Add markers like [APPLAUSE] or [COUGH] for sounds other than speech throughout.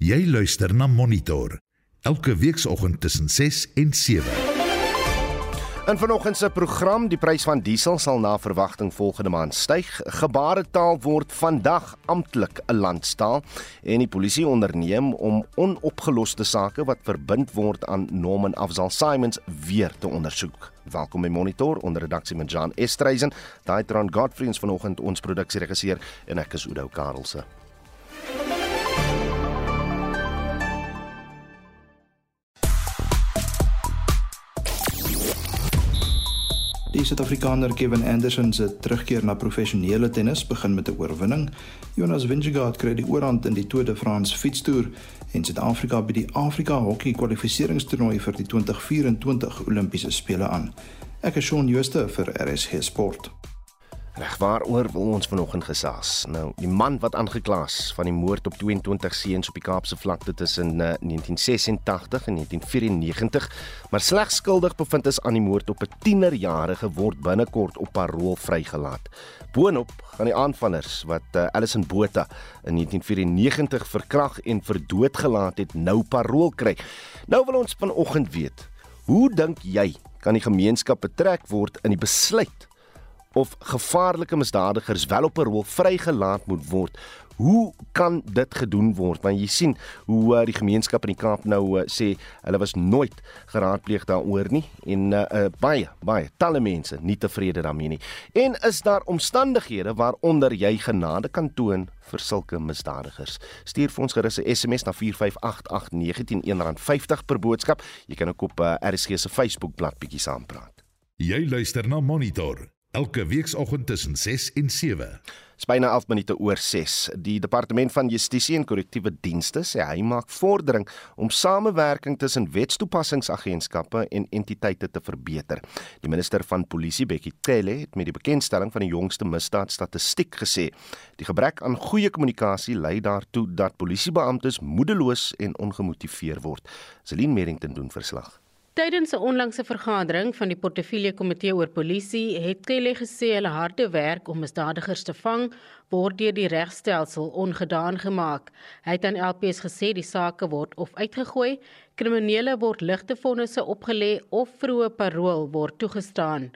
Jy luister na Monitor elke weekoggend tussen 6 en 7. In vanoggend se program, die prys van diesel sal na verwagting volgende maand styg. Gebaretaal word vandag amptelik 'n landstaal en die polisie onderneem om onopgeloste sake wat verbind word aan Norman Afzal Simons weer te ondersoek. Welkom by Monitor onder redaksie met Jan Estreisen, Daitron Godfrey ons vanoggend ons produksieregisseur en ek is Udo Karlse. Die Suid-Afrikaner Kevin Anderson se terugkeer na professionele tennis begin met 'n oorwinning. Jonas Vingegaard kry die oorhand in die Tour de France fietstoer en Suid-Afrika by die Afrika Hokkie kwalifikasietoernooi vir die 2024 Olimpiese spele aan. Ek is Shaun Schuster vir RSG Sport. Reg waaroor wil ons vanoggend gesels? Nou, die man wat aangekla is van die moord op 22 seuns op die Kaapse vlakte tussen uh, 1986 en 1994, maar slegs skuldig bevind is aan die moord op 'n tienerjarige word binnekort op parol vrygelaat. Boonop gaan die aanvallers wat uh, Allison Botha in 1994 verkrag en vir dood gelaat het, nou parol kry. Nou wil ons vanoggend weet, hoe dink jy kan die gemeenskap betrek word in die besluit of gevaarlike misdadigers wel op 'n rol vrygelaat moet word. Hoe kan dit gedoen word? Want jy sien hoe uh, die gemeenskap in die Kaap nou uh, sê hulle was nooit geraadpleeg daaroor nie en uh, uh, baie baie talle mense nie tevrede daarmee nie. En is daar omstandighede waaronder jy genade kan toon vir sulke misdadigers? Stuur vir ons gerus 'n SMS na 4588919 R50 per boodskap. Jy kan ook op uh, RSG se Facebookblad bietjie saampraat. Jy luister na Monitor elke weekoggend tussen 6 en 7. Spyne 11 minute oor 6. Die departement van Justisie en Korrektiewe Dienste sê hy maak vordering om samewerking tussen wetstoepassingsagentskappe en entiteite te verbeter. Die minister van Polisie, Bekkie Cele, het met die bekendstelling van die jongste misdaadstatistiek gesê, die gebrek aan goeie kommunikasie lei daartoe dat polisiebeamptes moedeloos en ongemotiveerd word. Celine Merrington doen verslag. Tydens 'n onlangse vergadering van die portefeulje komitee oor polisie het Kelly gesê hulle harde werk om misdadigers te vang word deur die regstelsel ongedaan gemaak. Hy het aan LPS gesê die sake word of uitgegooi, kriminele word ligte vonnisse opgelê of vroeë parol word toegestaan.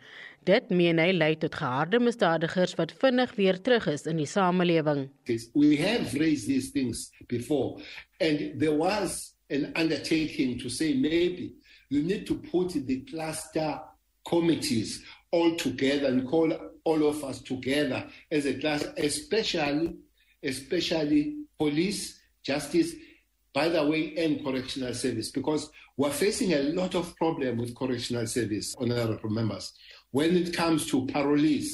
Dit meen hy lei tot geharde misdadigers wat vinnig weer terug is in die samelewing. We have raised these things before and there was an undertaking to say maybe you need to put the cluster committees all together and call all of us together as a class, especially, especially police, justice, by the way, and correctional service, because we're facing a lot of problem with correctional service, honorable members. When it comes to parolees,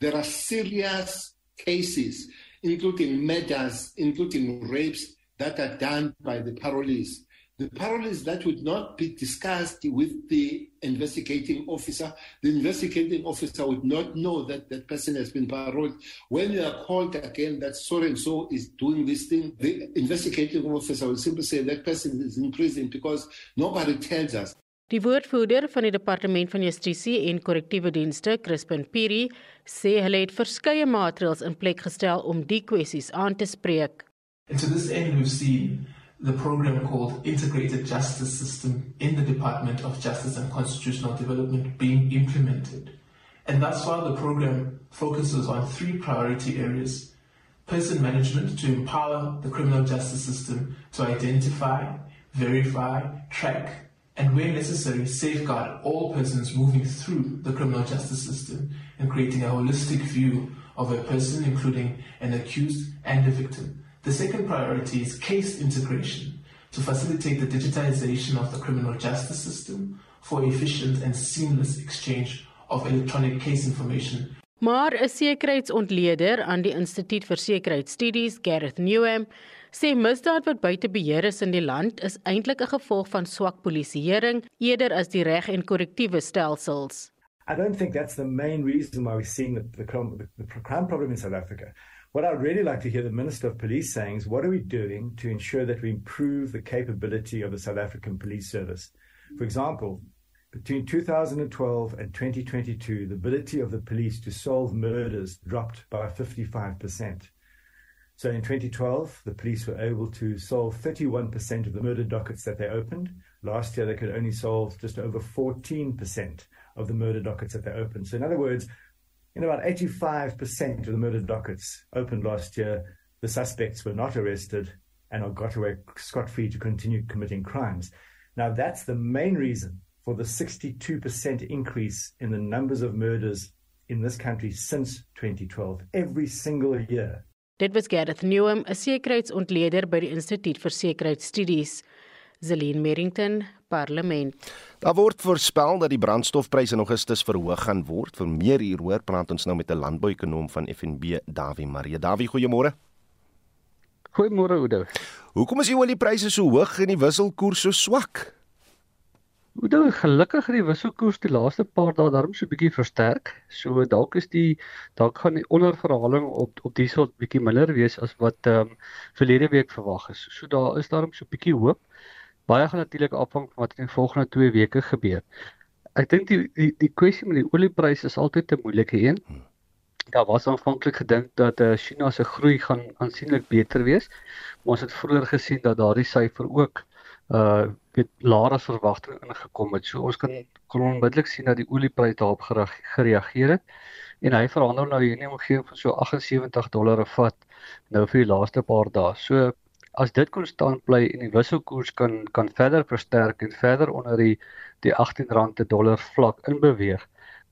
there are serious cases, including murders, including rapes, that are done by the parolees. The parallels that would not be discussed with the investigating officer. The investigating officer would not know that that person has been paroled. When you are called again that so and so is doing this thing, the investigating officer will simply say that person is in prison because nobody tells us. Die woordvoerder van die departement van justisie en korrektiewe dienste, Crispin Piri, sê hulle het verskeie maatreëls in plek gestel om die kwessies aan te spreek. And to this end we've seen the program called Integrated Justice System in the Department of Justice and Constitutional Development being implemented. And thus far, the program focuses on three priority areas person management to empower the criminal justice system to identify, verify, track, and where necessary, safeguard all persons moving through the criminal justice system and creating a holistic view of a person, including an accused and a victim. The second priority is case integration to facilitate the digitization of the criminal justice system for efficient and seamless exchange of electronic case information. Maar 'n sekuriteitsontleder aan die Instituut vir Sekuriteitsstudies, Gareth Newham, sê misdaad wat buite beheer is in die land is eintlik 'n gevolg van swak polisieering eerder as die reg en korrektiewe stelsels. I don't think that's the main reason why we're seeing the, the, crime, the crime problem in South Africa. What I'd really like to hear the Minister of Police saying is what are we doing to ensure that we improve the capability of the South African Police Service? For example, between 2012 and 2022, the ability of the police to solve murders dropped by 55%. So in 2012, the police were able to solve 31% of the murder dockets that they opened. Last year, they could only solve just over 14% of the murder dockets that they opened. So, in other words, in about 85% of the murder dockets opened last year, the suspects were not arrested and are got away scot free to continue committing crimes. Now, that's the main reason for the 62% increase in the numbers of murders in this country since 2012, every single year. Dit was Gareth Newham, 'n sekuriteitsontleder by die Instituut vir Sekuriteitsstudies. Zelin Merrington, Parlement. Daar word voorspel dat die brandstofpryse in Augustus verhoog gaan word. Vir meer hieroor praat ons nou met 'n landbouekonoom van FNB, Dawie Marie. Dawie, goeiemôre. Goeiemôre Oudo. Hoekom is die oliepryse so hoog en die wisselkoers so swak? Oudo, gelukkig het die wisselkoers die laaste paar dae daarom so 'n bietjie versterk. So dalk is die dalk gaan die onderverhaling op op diesel bietjie minder wees as wat ehm um, verlede week verwag is. So daar is daarom so 'n bietjie hoop. Baie gaan natuurlik afhang van wat in die volgende 2 weke gebeur. Ek dink die die die kwessie met die oliepryse is altyd 'n moeilike een. Hmm daar was aanvanklik gedink dat uh, China se groei gaan aansienlik beter wees. Maar ons het vroeër gesien dat daardie syfer ook uh weet laer as verwagting ingekom het. So ons kan kon onmiddellik sien dat die oliepryse daarop gereageer het en hy verander nou hier in die omgewing van so 78 dollar per vat nou vir die laaste paar dae. So as dit konstant bly en die wisselkoers kan kan verder versterk en verder onder die die 18 rand per dollar vlak inbeweeg,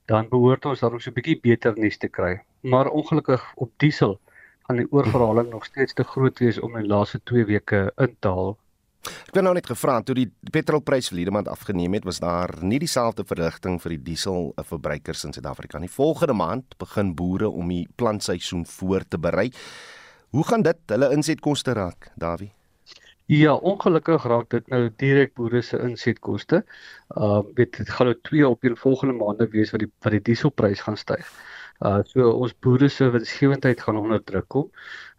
dan behoort ons daarom so 'n bietjie beter nuus te kry. Maar ongelukkig op diesel gaan die oorverhaling nog steeds te groot wees om in die laaste 2 weke in te haal. Ek het nou net gevra toe die petrolprys verlede maand afgeneem het, was daar nie dieselfde verrigting vir die diesel verbruikers in Suid-Afrika nie. Volgende maand begin boere om die plantseisoen voor te berei. Hoe gaan dit hulle insetkoste raak, Dawie? Ja, ongelukkig raak dit nou direk boere se insetkoste. Ehm uh, weet dit gaan nou twee op die volgende maande wees wat die wat die dieselprys gaan styg. Uh so ons boere se winsgewendheid gaan onder druk kom.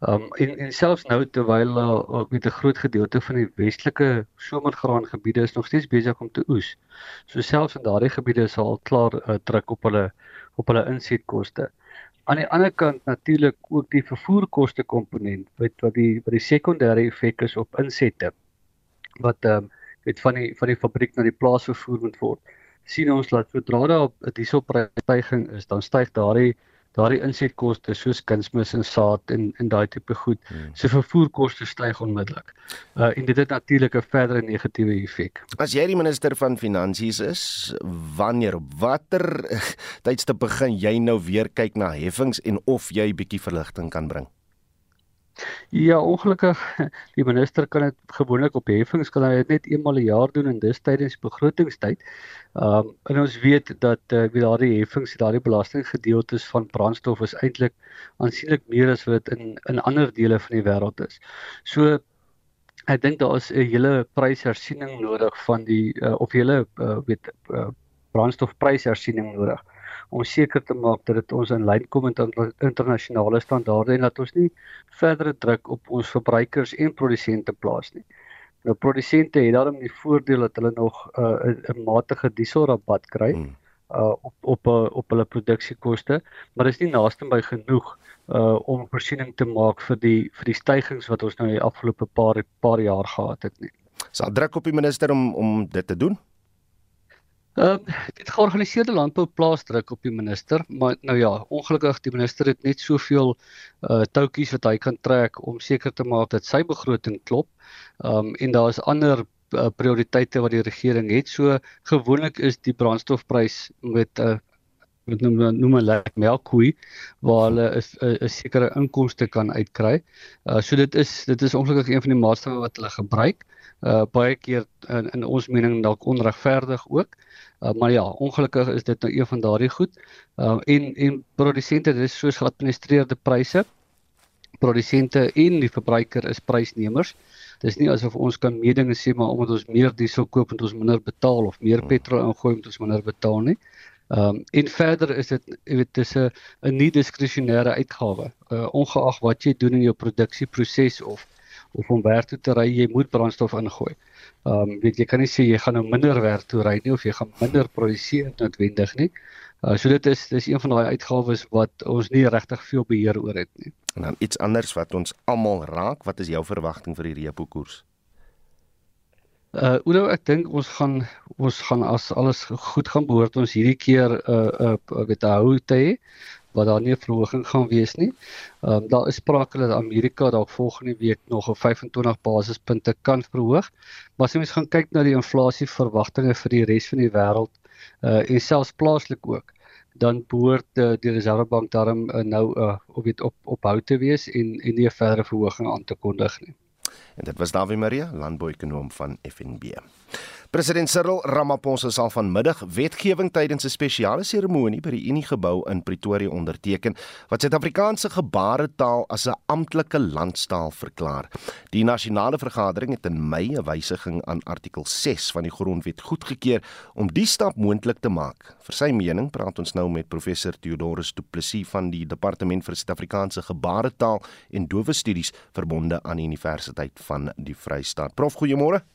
Ehm um, en en selfs nou terwyl uh, met 'n groot gedeelte van die westelike somergraangebiede is nog steeds besig om te oes. So selfs in daardie gebiede is al klaar uh, druk op hulle op hulle insetkoste aan die ander kant natuurlik ook die vervoerkoste komponent wat wat die wat die sekondêre effek is op insette wat ehm um, weet van die van die fabriek na die plaas vervoer moet word. Sien ons dat sodra daar 'n dieselprysstygings is dan styg daardie daardie insetkoste soos kunsmis en saad en en daai tipe goed hmm. se vervoerkoste styg onmiddellik. Uh en dit het natuurlik 'n verdere negatiewe effek. As jy die minister van finansies is, wanneer watter [LAUGHS] tydstip begin jy nou weer kyk na heffings en of jy bietjie verligting kan bring? Ja, ongelukkig [LAUGHS] die minister kan dit gewoonlik op heffings kan hy dit net eenmal 'n jaar doen en dis tydens begrotingstyd. Ehm um, en ons weet dat uh, wie daardie heffings, daardie belastinggedeeltes van brandstof is eintlik aansienlik meer as wat dit in in ander dele van die wêreld is. So ek dink daar is 'n hele pryshersiening nodig van die uh, of hele uh, weet uh, brandstofpryshersiening nodig om seker te maak dat dit ons in lyn kom met internasionale standaarde en dat ons nie verdere druk op ons verbruikers en produsente plaas nie. Nou produsente het daarom die voordeel dat hulle nog 'n uh, 'n matige dieselrabat kry hmm. uh op op uh, op hulle produksiekoste, maar dit is nie naaste by genoeg uh om voorsiening te maak vir die vir die stygings wat ons nou die afgelope paar paar jaar gehad het nie. Sal druk op die minister om om dit te doen? Ehm uh, dit georganiseerde landbou plaas druk op die minister, maar nou ja, ongelukkig die minister het net soveel uh toutjies wat hy kan trek om seker te maak dat sy begroting klop. Ehm um, en daar is ander uh, prioriteite wat die regering het. So gewoonlik is die brandstofprys met 'n uh, met noem noem 'n like melkkoe waar hulle 'n sekere inkomste kan uitkry. Uh so dit is dit is ongelukkig een van die maatstawwe wat hulle gebruik. Uh baie keer in, in ons mening dalk onregverdig ook. Uh, maar ja, ongelukkig is dit nou een van daardie goed. Uh en en produsente dis soos geadministreerde pryse. Produsente en die verbruiker is prysnemers. Dis nie asof ons kan meedinge sê maar omdat ons meer diesel koop moet ons minder betaal of meer petrol ingooi moet ons minder betaal nie. Ehm um, en verder is dit jy weet dis 'n 'n nie diskresionêre uitgawe. Uh ongeag wat jy doen in jou produksieproses of of om werk toe te ry, jy moet brandstof ingooi. Ehm um, weet jy kan nie sê jy gaan nou minder werk toe ry nie of jy gaan minder produseer noodwendig nie. Uh, so dit is dis een van daai uitgawes wat ons nie regtig veel beheer oor het nie. En dan iets anders wat ons almal raak, wat is jou verwagting vir die repo koers? Uh Udo, ek dink ons gaan ons gaan as alles goed gaan behoort ons hierdie keer uh uh weet hou te hê wat daar nie 'n verhoging gaan wees nie. Ehm um, daar is sprake dat Amerika dalk volgende week nog 'n 25 basispunte kan verhoog. Maar as jy mens gaan kyk na die inflasie verwagtinge vir die res van die wêreld uh en selfs plaaslik ook, dan behoort uh, die Reservebank daarom uh, nou uh op weet op ophou te wees en en nie 'n verdere verhoging aan te kondig nie. En dit was Dawie Maria, landbouekonoom van FNB. President Cyril Ramaphosa sal vanmiddag wetgewing tydens 'n spesiale seremonie by die Unie gebou in Pretoria onderteken wat Suid-Afrikaanse gebaretaal as 'n amptelike landstaal verklaar. Die nasionale vergadering het in Mei 'n wysiging aan artikel 6 van die grondwet goedgekeur om die stap moontlik te maak. Vir sy mening praat ons nou met professor Theodorus Du Plessis van die Departement vir Suid-Afrikaanse Gebaretaal en Dowe Studies verbonde aan die Universiteit van die Vrystaat. Prof, goeiemôre.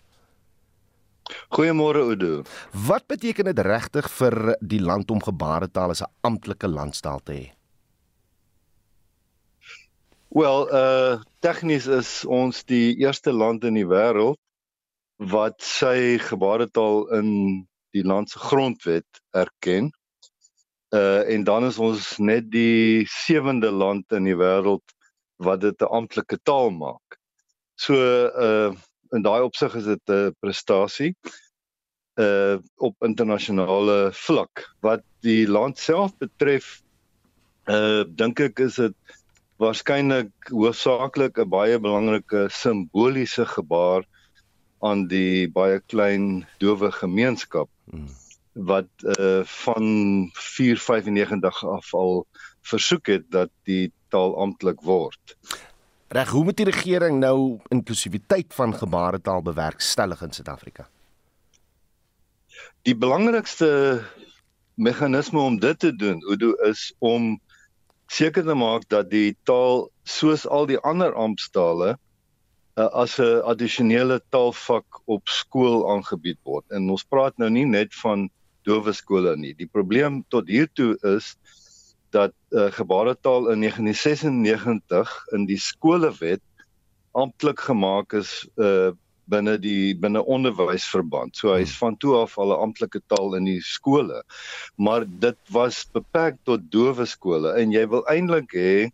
Goeiemôre Oudo. Wat beteken dit regtig vir die land om gebaretaal as 'n amptelike landstaal te hê? Wel, uh tegnies is ons die eerste land in die wêreld wat sy gebaretaal in die land se grondwet erken. Uh en dan is ons net die sewende land in die wêreld wat dit 'n amptelike taal maak. So uh in daai opsig is dit 'n prestasie uh op internasionale vlak wat die land self betref uh dink ek is dit waarskynlik hoofsaaklik 'n baie belangrike simboliese gebaar aan die baie klein dowe gemeenskap hmm. wat uh van 495 af al versoek het dat die taal amptelik word. Reg, hoe moet die regering nou inklusiwiteit van gebaretaal bewerkstellig in Suid-Afrika? Die belangrikste meganisme om dit te doen, Udo, is om seker te maak dat die taal soos al die ander amptstale uh, as 'n addisionele taalvak op skool aangebied word. En ons praat nou nie net van dowe skole nie. Die probleem tot hier toe is dat uh, gebaretaal in 1996 in die skolewet amptelik gemaak is uh binne die binne onderwysverband. So hy's van toe af al 'n amptelike taal in die skole. Maar dit was beperk tot dowe skole en jy wil eintlik hê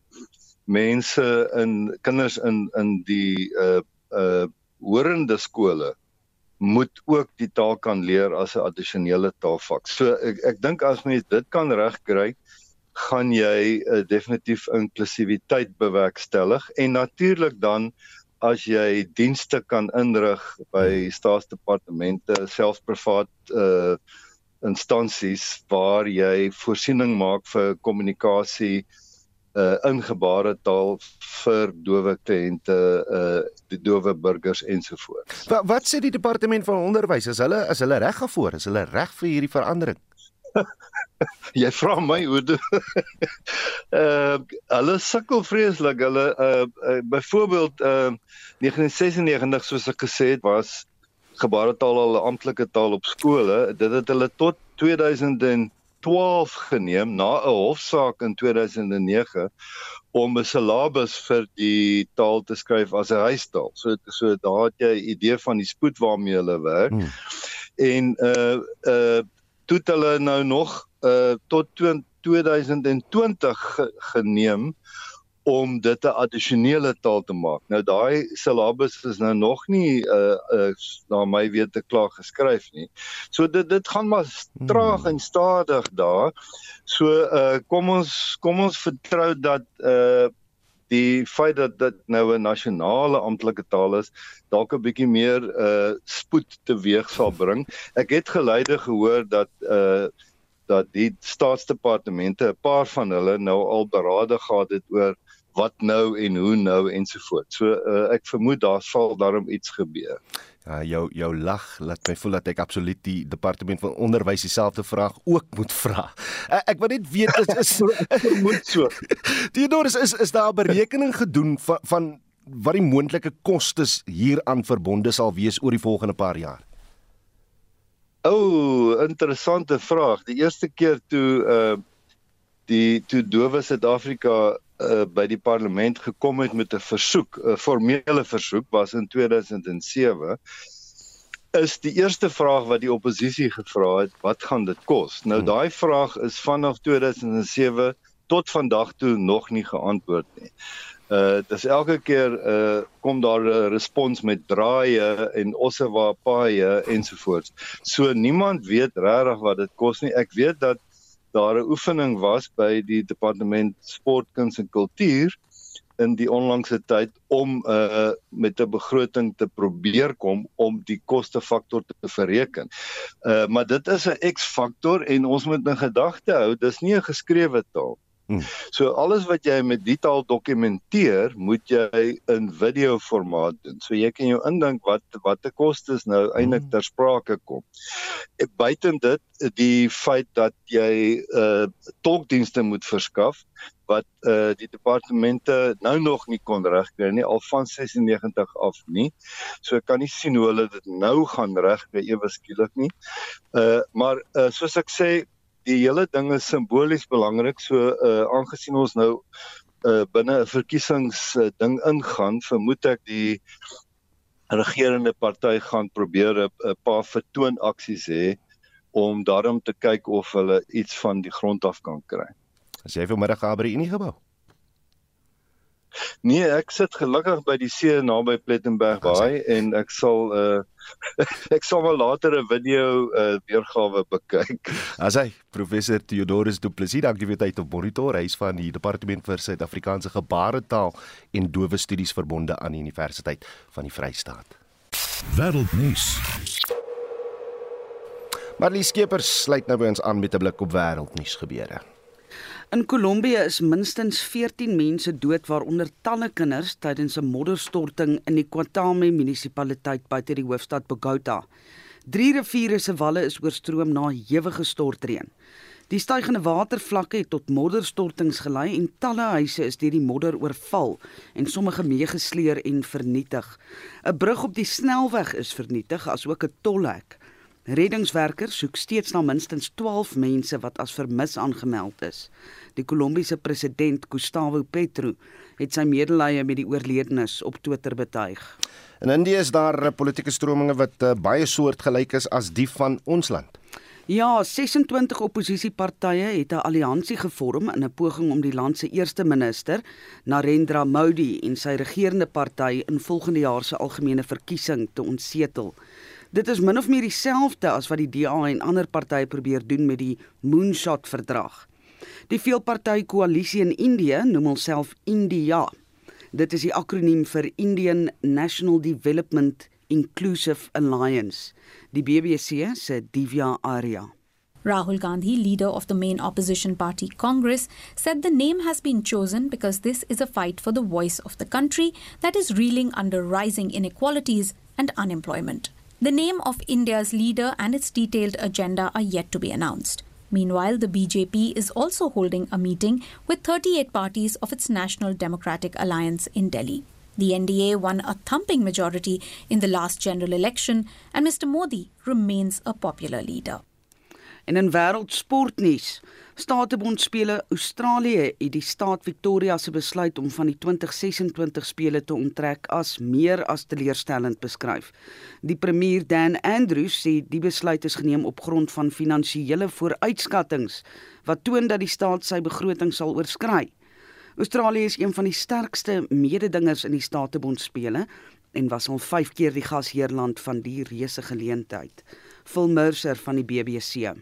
mense in kinders in in die uh uh horende skole moet ook die taal kan leer as 'n addisionele taalvak. So ek ek dink as mens dit kan regkry, gaan jy uh, definitief inklusiwiteit bewerkstellig en natuurlik dan as jy dienste kan inrig by staatsdepartemente, selfs privaat uh instansies waar jy voorsiening maak vir kommunikasie uh ingebare taal vir dowe kliënte, uh die dowe burgers ensovoorts. Wat wat sê die departement van onderwys? Is hulle is hulle reg gevoer? Is hulle reg vir hierdie verandering? [LAUGHS] [LAUGHS] jy vra my hoe dit uh [LAUGHS] hulle sukkel vreeslik. Hulle uh, uh byvoorbeeld uh 1996 soos ek gesê het was gebaretaal al 'n amptelike taal op skole. Dit het hulle tot 2012 geneem na 'n hofsaak in 2009 om 'n syllabus vir die taal te skryf as 'n huistaal. So so daar het jy 'n idee van die spoed waarmee hulle werk. Hmm. en uh uh toe het hulle nou nog uh tot 2020 ge geneem om dit 'n addisionele taal te maak. Nou daai syllabus is nou nog nie uh uh na my wete klaar geskryf nie. So dit dit gaan maar traag hmm. en stadig daar. So uh kom ons kom ons vertrou dat uh die feit dat dit nou 'n nasionale amptelike taal is, dalk 'n bietjie meer uh spoed teweeg sal bring. Ek het geluide gehoor dat uh dat die staatsdepartemente 'n paar van hulle nou al berade gehad het oor wat nou en hoe nou ensovoorts. So uh, ek vermoed daar sal daarom iets gebeur. Ja, jou jou lag laat my voel dat ek absoluut die departement van onderwys dieselfde vraag ook moet vra. Ek, ek wil net weet is is moet [LAUGHS] so. [LAUGHS] Theodor is, is is daar 'n berekening gedoen van van wat die moontlike kostes hieraan verbonde sal wees oor die volgende paar jaar? O, oh, interessante vraag. Die eerste keer toe uh die toe Dowe Suid-Afrika uh, by die parlement gekom het met 'n versoek, 'n formele versoek was in 2007 is die eerste vraag wat die oppositie gevra het, wat gaan dit kos? Nou hmm. daai vraag is vanaf 2007 tot vandag toe nog nie geantwoord nie. Uh dis elke keer uh kom daar 'n respons met draaie en ossewa paaie ensovoorts. So niemand weet regtig wat dit kos nie. Ek weet dat daar 'n oefening was by die departement sport, kuns en kultuur in die onlangse tyd om uh met 'n begroting te probeer kom om die kostefaktor te bereken. Uh maar dit is 'n X-faktor en ons moet in gedagte hou, dis nie 'n geskrewe taal. Hmm. So alles wat jy met die taal dokumenteer, moet jy in video formaat doen. So jy kan jou indink wat wat die kostes nou eintlik hmm. ter sprake kom. Buiten dit, die feit dat jy uh tolkdienste moet verskaf, wat uh die departemente nou nog nie kon regkry nie al van 96 af nie. So ek kan nie sien hoe hulle dit nou gaan regkry ewe skielik nie. Uh maar uh soos ek sê, die hele ding is simbolies belangrik. So uh aangesien ons nou uh binne 'n verkiesings uh, ding ingaan, vermoed ek die regerende party gaan probeer 'n paar vertoonaksies hê om daarom te kyk of hulle iets van die grond af kan kry. As jy vanmiddag gaan by die Unie gebou? Nee, ek sit gelukkig by die see naby Plettenberg Baai en ek sal uh [LAUGHS] ek sal wel later 'n video uh weergawe bekyk. As hy professor Theodorus Du Plessis dankie vir tyd op monitor. Hy is van die departement vir Suid-Afrikaanse gebaretaal en dowe studies verbonde aan die Universiteit van die Vrystaat. Wêreldnuus. Marlie Skeepers sluit nou by ons aan met 'n blik op wêreldnuus gebeure. In Kolombie is minstens 14 mense dood waaronder talle kinders tydens 'n modderstorting in die Cuatame munisipaliteit buite die hoofstad Bogota. Drie riviere se walle is oorstroom na ewige stortreën. Die stygende watervlakke het tot modderstortings gelei en talle huise is deur die modder oorval en sommige meegesleer en vernietig. 'n Brug op die snelweg is vernietig asook 'n tolhek. Reddingswerkers soek steeds na minstens 12 mense wat as vermis aangemeld is. Die Kolombiese president Gustavo Petro het sy medelee met die oorledenes op Twitter betuig. In Indië is daar politieke strominge wat uh, baie soortgelyk is as die van ons land. Ja, 26 oppositiepartye het 'n alliansie gevorm in 'n poging om die land se eerste minister, Narendra Modi, en sy regerende party in volgende jaar se algemene verkiesing te ontsetel. Dit is min of meer dieselfde as wat die DA en ander partye probeer doen met die Moonshot verdrag. Die veelpartytjie koalisie in Indië noem homself India. Dit is die akroniem vir Indian National Development Inclusive Alliance, die BBC se Divya Arya. Rahul Gandhi, leader of the main opposition party Congress, said the name has been chosen because this is a fight for the voice of the country that is reeling under rising inequalities and unemployment. The name of India's leader and its detailed agenda are yet to be announced. Meanwhile, the BJP is also holding a meeting with 38 parties of its National Democratic Alliance in Delhi. The NDA won a thumping majority in the last general election, and Mr. Modi remains a popular leader. In En in wêreldsportnuus, Statebondspele Australië het die staat Victoria se besluit om van die 2026 spele te onttrek as meer as teleurstellend beskryf. Die premier Dan Andrews sê die besluit is geneem op grond van finansiële vooruitskattinge wat toon dat die staat sy begroting sal oorskry. Australië is een van die sterkste mededingers in die Statebondspele en was al 5 keer die gasheerland van die reuse geleentheid. Phil Mercer van die BBC.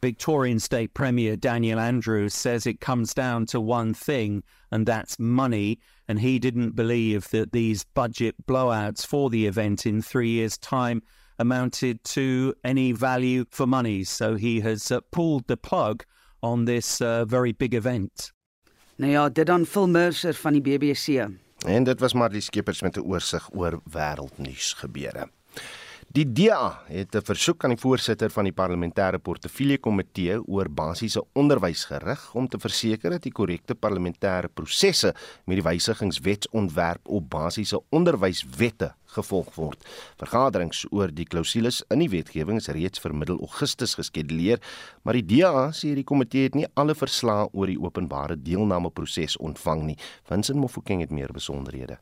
Victorian State Premier Daniel Andrews says it comes down to one thing, and that's money. And he didn't believe that these budget blowouts for the event in three years' time amounted to any value for money. So he has uh, pulled the plug on this uh, very big event. Nou ja, dit dan Phil Mercer van die BBC. En dit was maar die skeppers met 'n oorsig oor wêreldnuus gebeure. Die DA het 'n versoek aan die voorsitter van die parlementêre portefeulje komitee oor basiese onderwys gerig om te verseker dat die korrekte parlementêre prosesse met die wysigingswetsontwerp op basiese onderwyswette gevolg word. Vergaderings oor die klousules in die wetgewing is reeds vir middel Augustus geskeduleer, maar die DA sê die komitee het nie alle verslae oor die openbare deelnameproses ontvang nie. Vincent Mofokeng het meer besonderhede.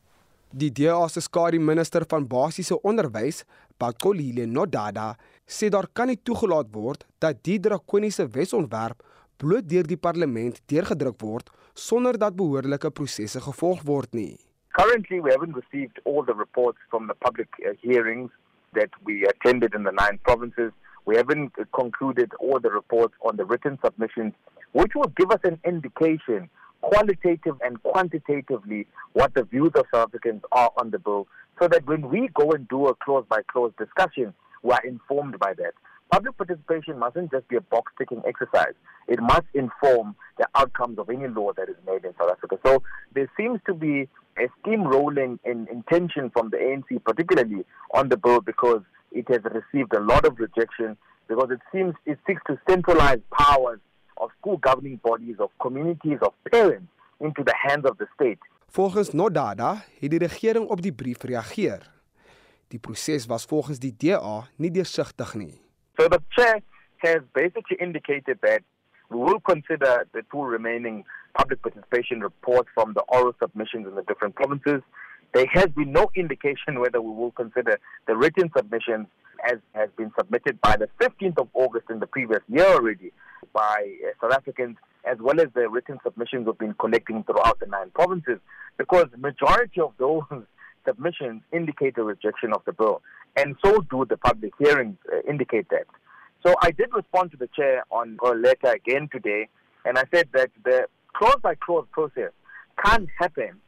Die DA se skare minister van basiese onderwys, Bakolile Nodada, sê daar kan nie toegelaat word dat die drakoniese wetsontwerp bloot deur die parlement deurgedruk word sonder dat behoorlike prosesse gevolg word nie. Currently we haven't received all the reports from the public uh, hearings that we attended in the nine provinces. We haven't concluded all the reports on the written submissions which will give us an indication qualitative and quantitatively what the views of South Africans are on the bill so that when we go and do a clause by clause discussion, we are informed by that. Public participation mustn't just be a box ticking exercise. It must inform the outcomes of any law that is made in South Africa. So there seems to be a steamrolling in intention from the ANC, particularly on the bill, because it has received a lot of rejection, because it seems it seeks to centralize powers of school governing bodies, of communities, of parents into the hands of the state. Volgens Nodada het die regering op die brief reageer. Die proses was volgens die DA nie deursigtig nie. So the chair has basically indicated that we will consider the two remaining public participation reports from the oral submissions in the different provinces. There has been no indication whether we will consider the written submissions as has been submitted by the 15th of August in the previous year already by uh, South Africans as well as the written submissions we've been collecting throughout the nine provinces because the majority of those [LAUGHS] submissions indicate a rejection of the bill and so do the public hearings uh, indicate that. So I did respond to the chair on her letter again today and I said that the clause by clause process can't happen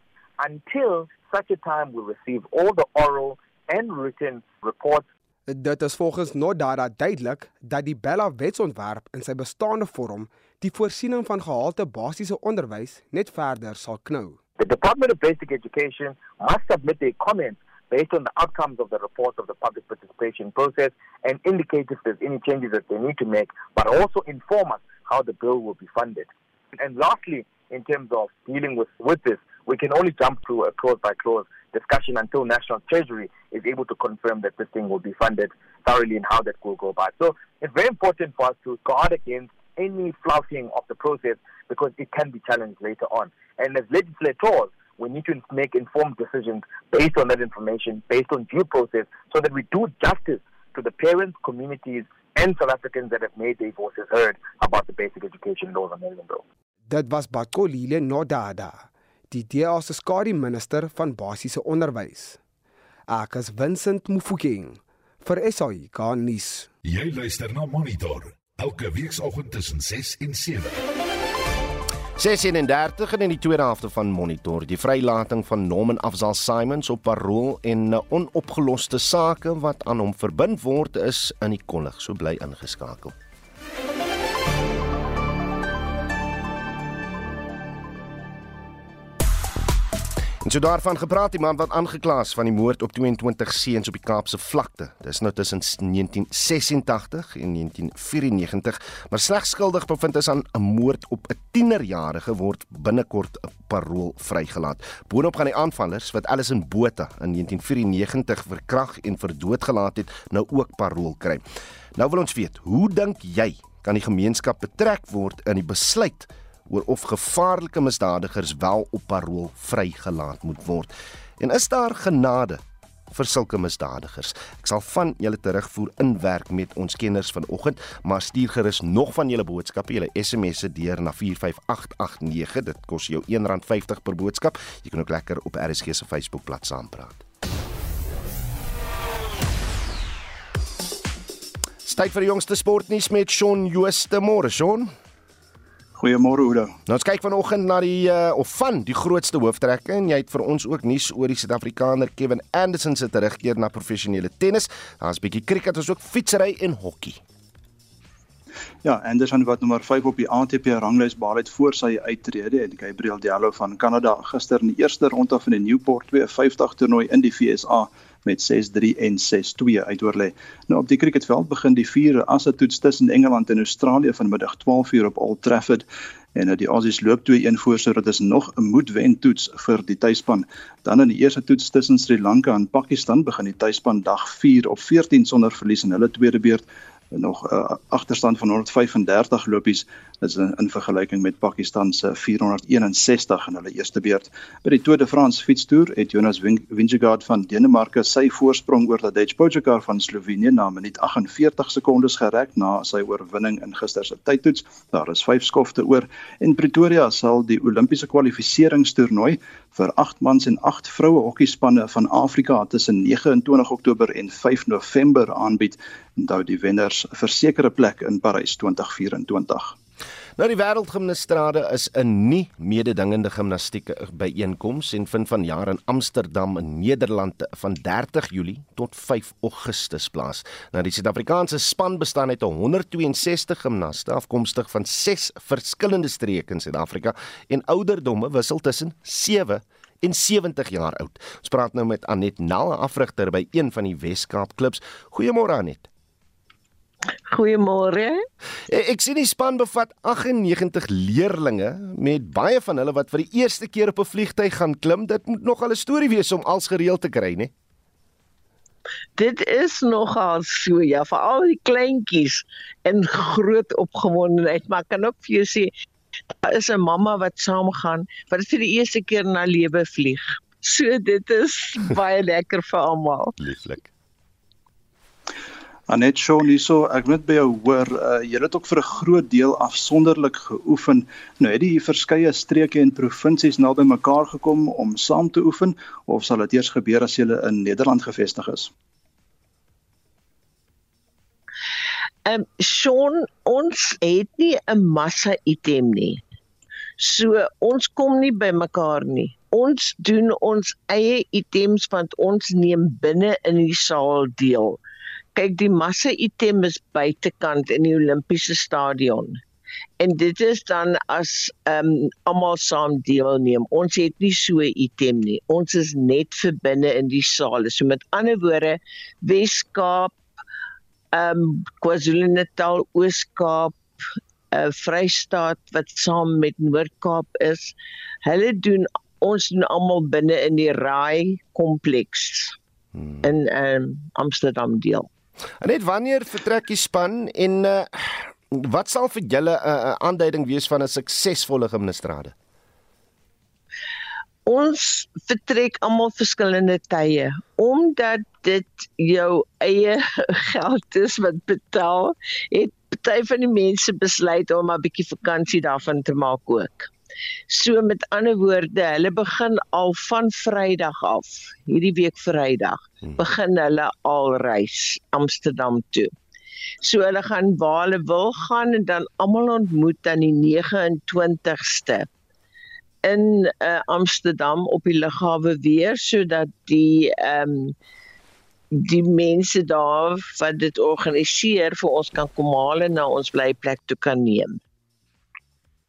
until such a time we receive all the oral and written reports Dit is volgens Nodara duidelik dat die Bella wetsontwerp in sy bestaande vorm die voorsiening van gehalte basiese onderwys net verder sal knou. The Department of Basic Education must submit their comments based on the outcomes of the report of the public participation process and indicate if there's any changes that they need to make, but also inform us how the bill will be funded. And lastly, in terms of dealing with, with this, we can only jump to a clause by clause discussion until National Treasury is able to confirm that this thing will be funded thoroughly and how that will go about. So it's very important for us to guard against any flouting of the process because it can be challenged later on. And as legislators, we need to make informed decisions based on that information, based on due process, so that we do justice to the parents, communities, and South Africans that have made their voices heard about the basic education laws amendment bill. Dit was Bakolile Nodada die DA se skare minister van basiese onderwys. Ek is Vincent Mufokeng vir SAI kan nuus. Jy luister na Monitor elke weekoggend tussen 6 en 7. 36 en in die tweede helfte van Monitor, die vrylating van Norman Afzal Simons op parol en onopgeloste sake wat aan hom verbind word is in die kollig. So bly ingeskakel. En so daarvan gepraat die man wat aangekla is van die moord op 22 seuns op die Kaapse vlakte. Dis nou tussen 1986 en 1994, maar slegs skuldig bevind is aan 'n moord op 'n tienerjarige word binnekort 'n parol vrygelaat. Boonop gaan die aanvallers wat Allison Botha in 1994 verkrag en verdoodgelaat het, nou ook parol kry. Nou wil ons weet, hoe dink jy kan die gemeenskap betrek word in die besluit oor of gevaarlike misdadigers wel op parol vrygelaat moet word. En is daar genade vir sulke misdadigers? Ek sal van julle terugvoer inwerk met ons kenners vanoggend, maar stuur gerus nog van julle boodskappe, julle SMS'e deur na 45889. Dit kos jou R1.50 per boodskap. Jy kan ook lekker op RSG se Facebookblad saampraat. Tyd vir die jongste sportnuus met Shaun Jooste môre, Shaun. Goeiemôre Oudo. Nou ons kyk vanoggend na die uh, of van die grootste hooftrekke en jy het vir ons ook nuus oor die Suid-Afrikaner Kevin Anderson se terugkeer na professionele tennis. Daar's bietjie cricket, ons ook fietsry en hokkie. Ja, Anderson wat nommer 5 op die ATP ranglys behaal het voor sy uittrede en Gabriel Diallo van Kanada gister in die eerste ronde van die Newport 250 toernooi in die VSA met 6-3 en 6-2 uitoorlê. Nou op die cricketveld begin die vierde asse toets tussen Engeland en Australië vanmiddag 12:00 op Old Trafford en nou die Aussies loop 2-1 voor so dit is nog 'n moedwen toets vir die tuisspan. Dan in die eerste toets tussen Sri Lanka en Pakistan begin die tuisspan dag 4 op 14 sonder verlies in hulle tweede beurt nog 'n uh, agterstand van 135 lopies is in, in vergelyking met Pakistan se 461 in hulle eerste beurt. By die Tour de France fietstoer het Jonas Vingegaard van Denemarke sy voorsprong oor Tadej Pogačar van Slovenië na minuut 48 sekondes gereg na sy oorwinning in gister se tydtoets. Daar is 5 skofte oor en Pretoria sal die Olimpiese kwalifiseringstoernooi vir 8 mans en 8 vroue hokkiespanne van Afrika tussen 29 Oktober en 5 November aanbied. Onthou die wenners versekerde plek in Parys 2024. Nou die wêreldgimnastrade is 'n nie mededingende gimnastieke byeenkoms en vind vanjaar in Amsterdam in Nederland van 30 Julie tot 5 Augustus plaas. Nou die Suid-Afrikaanse span bestaan uit 162 gimnaste afkomstig van 6 verskillende streke in Suid-Afrika en ouderdomme wissel tussen 7 en 70 jaar oud. Ons praat nou met Anet Nel, afrigter by een van die Wes-Kaap klubs. Goeiemôre Anet. Goeiemôre. Ek sien die span bevat 98 leerlinge met baie van hulle wat vir die eerste keer op 'n vliegtyg gaan klim. Dit moet nog al 'n storie wees om als gereeld te kry, né? Dit is nogal so ja, vir al die kleintjies en groot opgewondenheid, maar kan ook vir jou sê daar is 'n mamma wat saamgaan wat vir die eerste keer na lewe vlieg. So dit is [LAUGHS] baie lekker vir almal. Lieflik. Anet Shaw hierso, ek moet by jou hoor, uh, jy het ook vir 'n groot deel afsonderlik geoefen. Nou het jy verskeie streke en provinsies naby mekaar gekom om saam te oefen of sal dit eers gebeur as jy in Nederland gevestig is? Ehm um, Shaun, ons het nie 'n massa item nie. So ons kom nie by mekaar nie. Ons doen ons eie items want ons neem binne in die saal deel kyk die massa item is buitekant in die Olimpiese stadion. En dit is dan as ehm um, almal saam deelneem. Ons het nie so 'n item nie. Ons is net vir binne in die saal. So met ander woorde, Weskaap, ehm um, KwaZulu-Natal, Oos-Kaap, uh, Vrystaat wat saam met Noord-Kaap is, hulle doen ons doen almal binne in die Raai kompleks hmm. in ehm um, Amsterdam deel. En net wanneer vertrek die span en uh, wat sal vir julle 'n uh, aanduiding wees van 'n suksesvolle gimnastrade? Ons vertrek almal verskillende tye omdat dit jou eie [LAUGHS] geld is wat betaal. Het party van die mense besluit om 'n bietjie vakansie daarvan te maak ook. So met ander woorde, hulle begin al van Vrydag af, hierdie week Vrydag, hmm. begin hulle al reis Amsterdam toe. So hulle gaan waar hulle wil gaan en dan almal ontmoet aan die 29ste in uh, Amsterdam op die lughawe weer sodat die ehm um, die mense daar wat dit organiseer vir ons kan kom haal en na ons blyplek toe kan neem.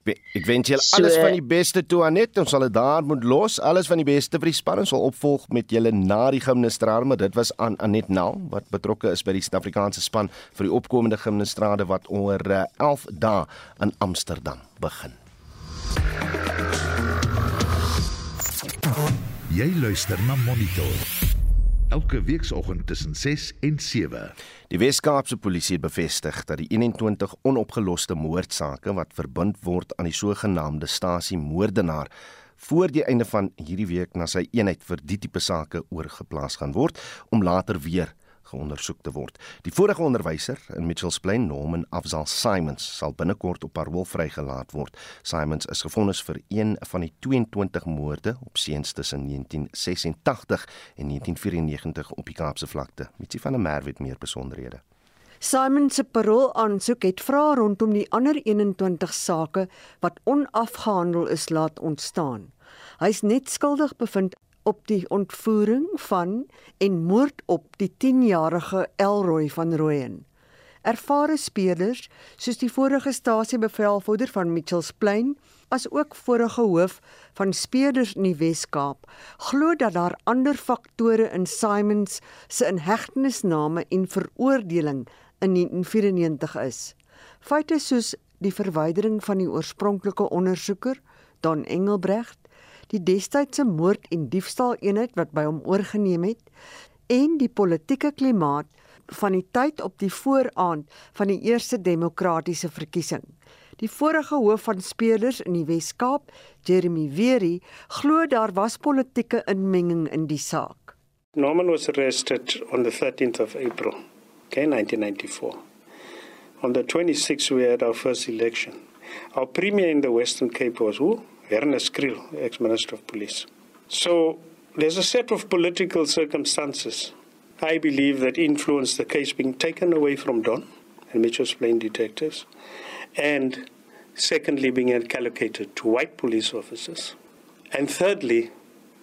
Ek wens julle alles van die beste toe Anet. Ons sal dit daar moet los. Alles van die beste vir die span. Ons sal opvolg met julle na die gimnastrade, maar dit was aan Anet Nal wat betrokke is by die Suid-Afrikaanse span vir die opkomende gimnastrade wat oor 11 uh, dae in Amsterdam begin. Jy luister na Monitor elke weekoggend tussen 6 en 7. Die Wes-Kaapse polisie het bevestig dat die 21 onopgeloste moordsake wat verbind word aan die sogenaamde stasie moordenaar voor die einde van hierdie week na sy eenheid vir die tipe sake oorgeplaas gaan word om later weer geondersoek te word. Die vorige onderwyser in Mitchells Plain, Norman Afzal Simons, sal binnekort op parol vrygelaat word. Simons is gefonnis vir een van die 22 moorde op seuns tussen 1986 en 1994 op die Kaapse vlakte. Mitsi van der Merwe het meer besonderhede. Simon se parol aansoek het vra rondom die ander 21 sake wat onafgehandel is laat ontstaan. Hy is net skuldig bevind op die ontvoering van en moord op die 10-jarige Elroy van Rooyen. Ervare spelers soos die vorige stasiebevelvoerder van Mitchells Plain, as ook vorige hoof van speerders in die Wes-Kaap, glo dat daar ander faktore in Simons se inhegtenisname en veroordeling in 1994 is. Feite soos die verwydering van die oorspronklike ondersoeker, Don Engelbrecht, die destydse moord en diefstal eenheid wat by hom oorgeneem het en die politieke klimaat van die tyd op die vooraand van die eerste demokratiese verkiesing. Die vorige hoof van speurders in die Wes-Kaap, Jeremy Wery, glo daar was politieke inmenging in die saak. Norman was arrested on the 13th of April, okay, 1994. On the 26th we had our first election. Our premier in the Western Cape was who? Ernest Kriel, ex-minister of police. So there's a set of political circumstances I believe that influenced the case being taken away from Don and Mitchell's Plain detectives, and secondly, being allocated to white police officers. And thirdly,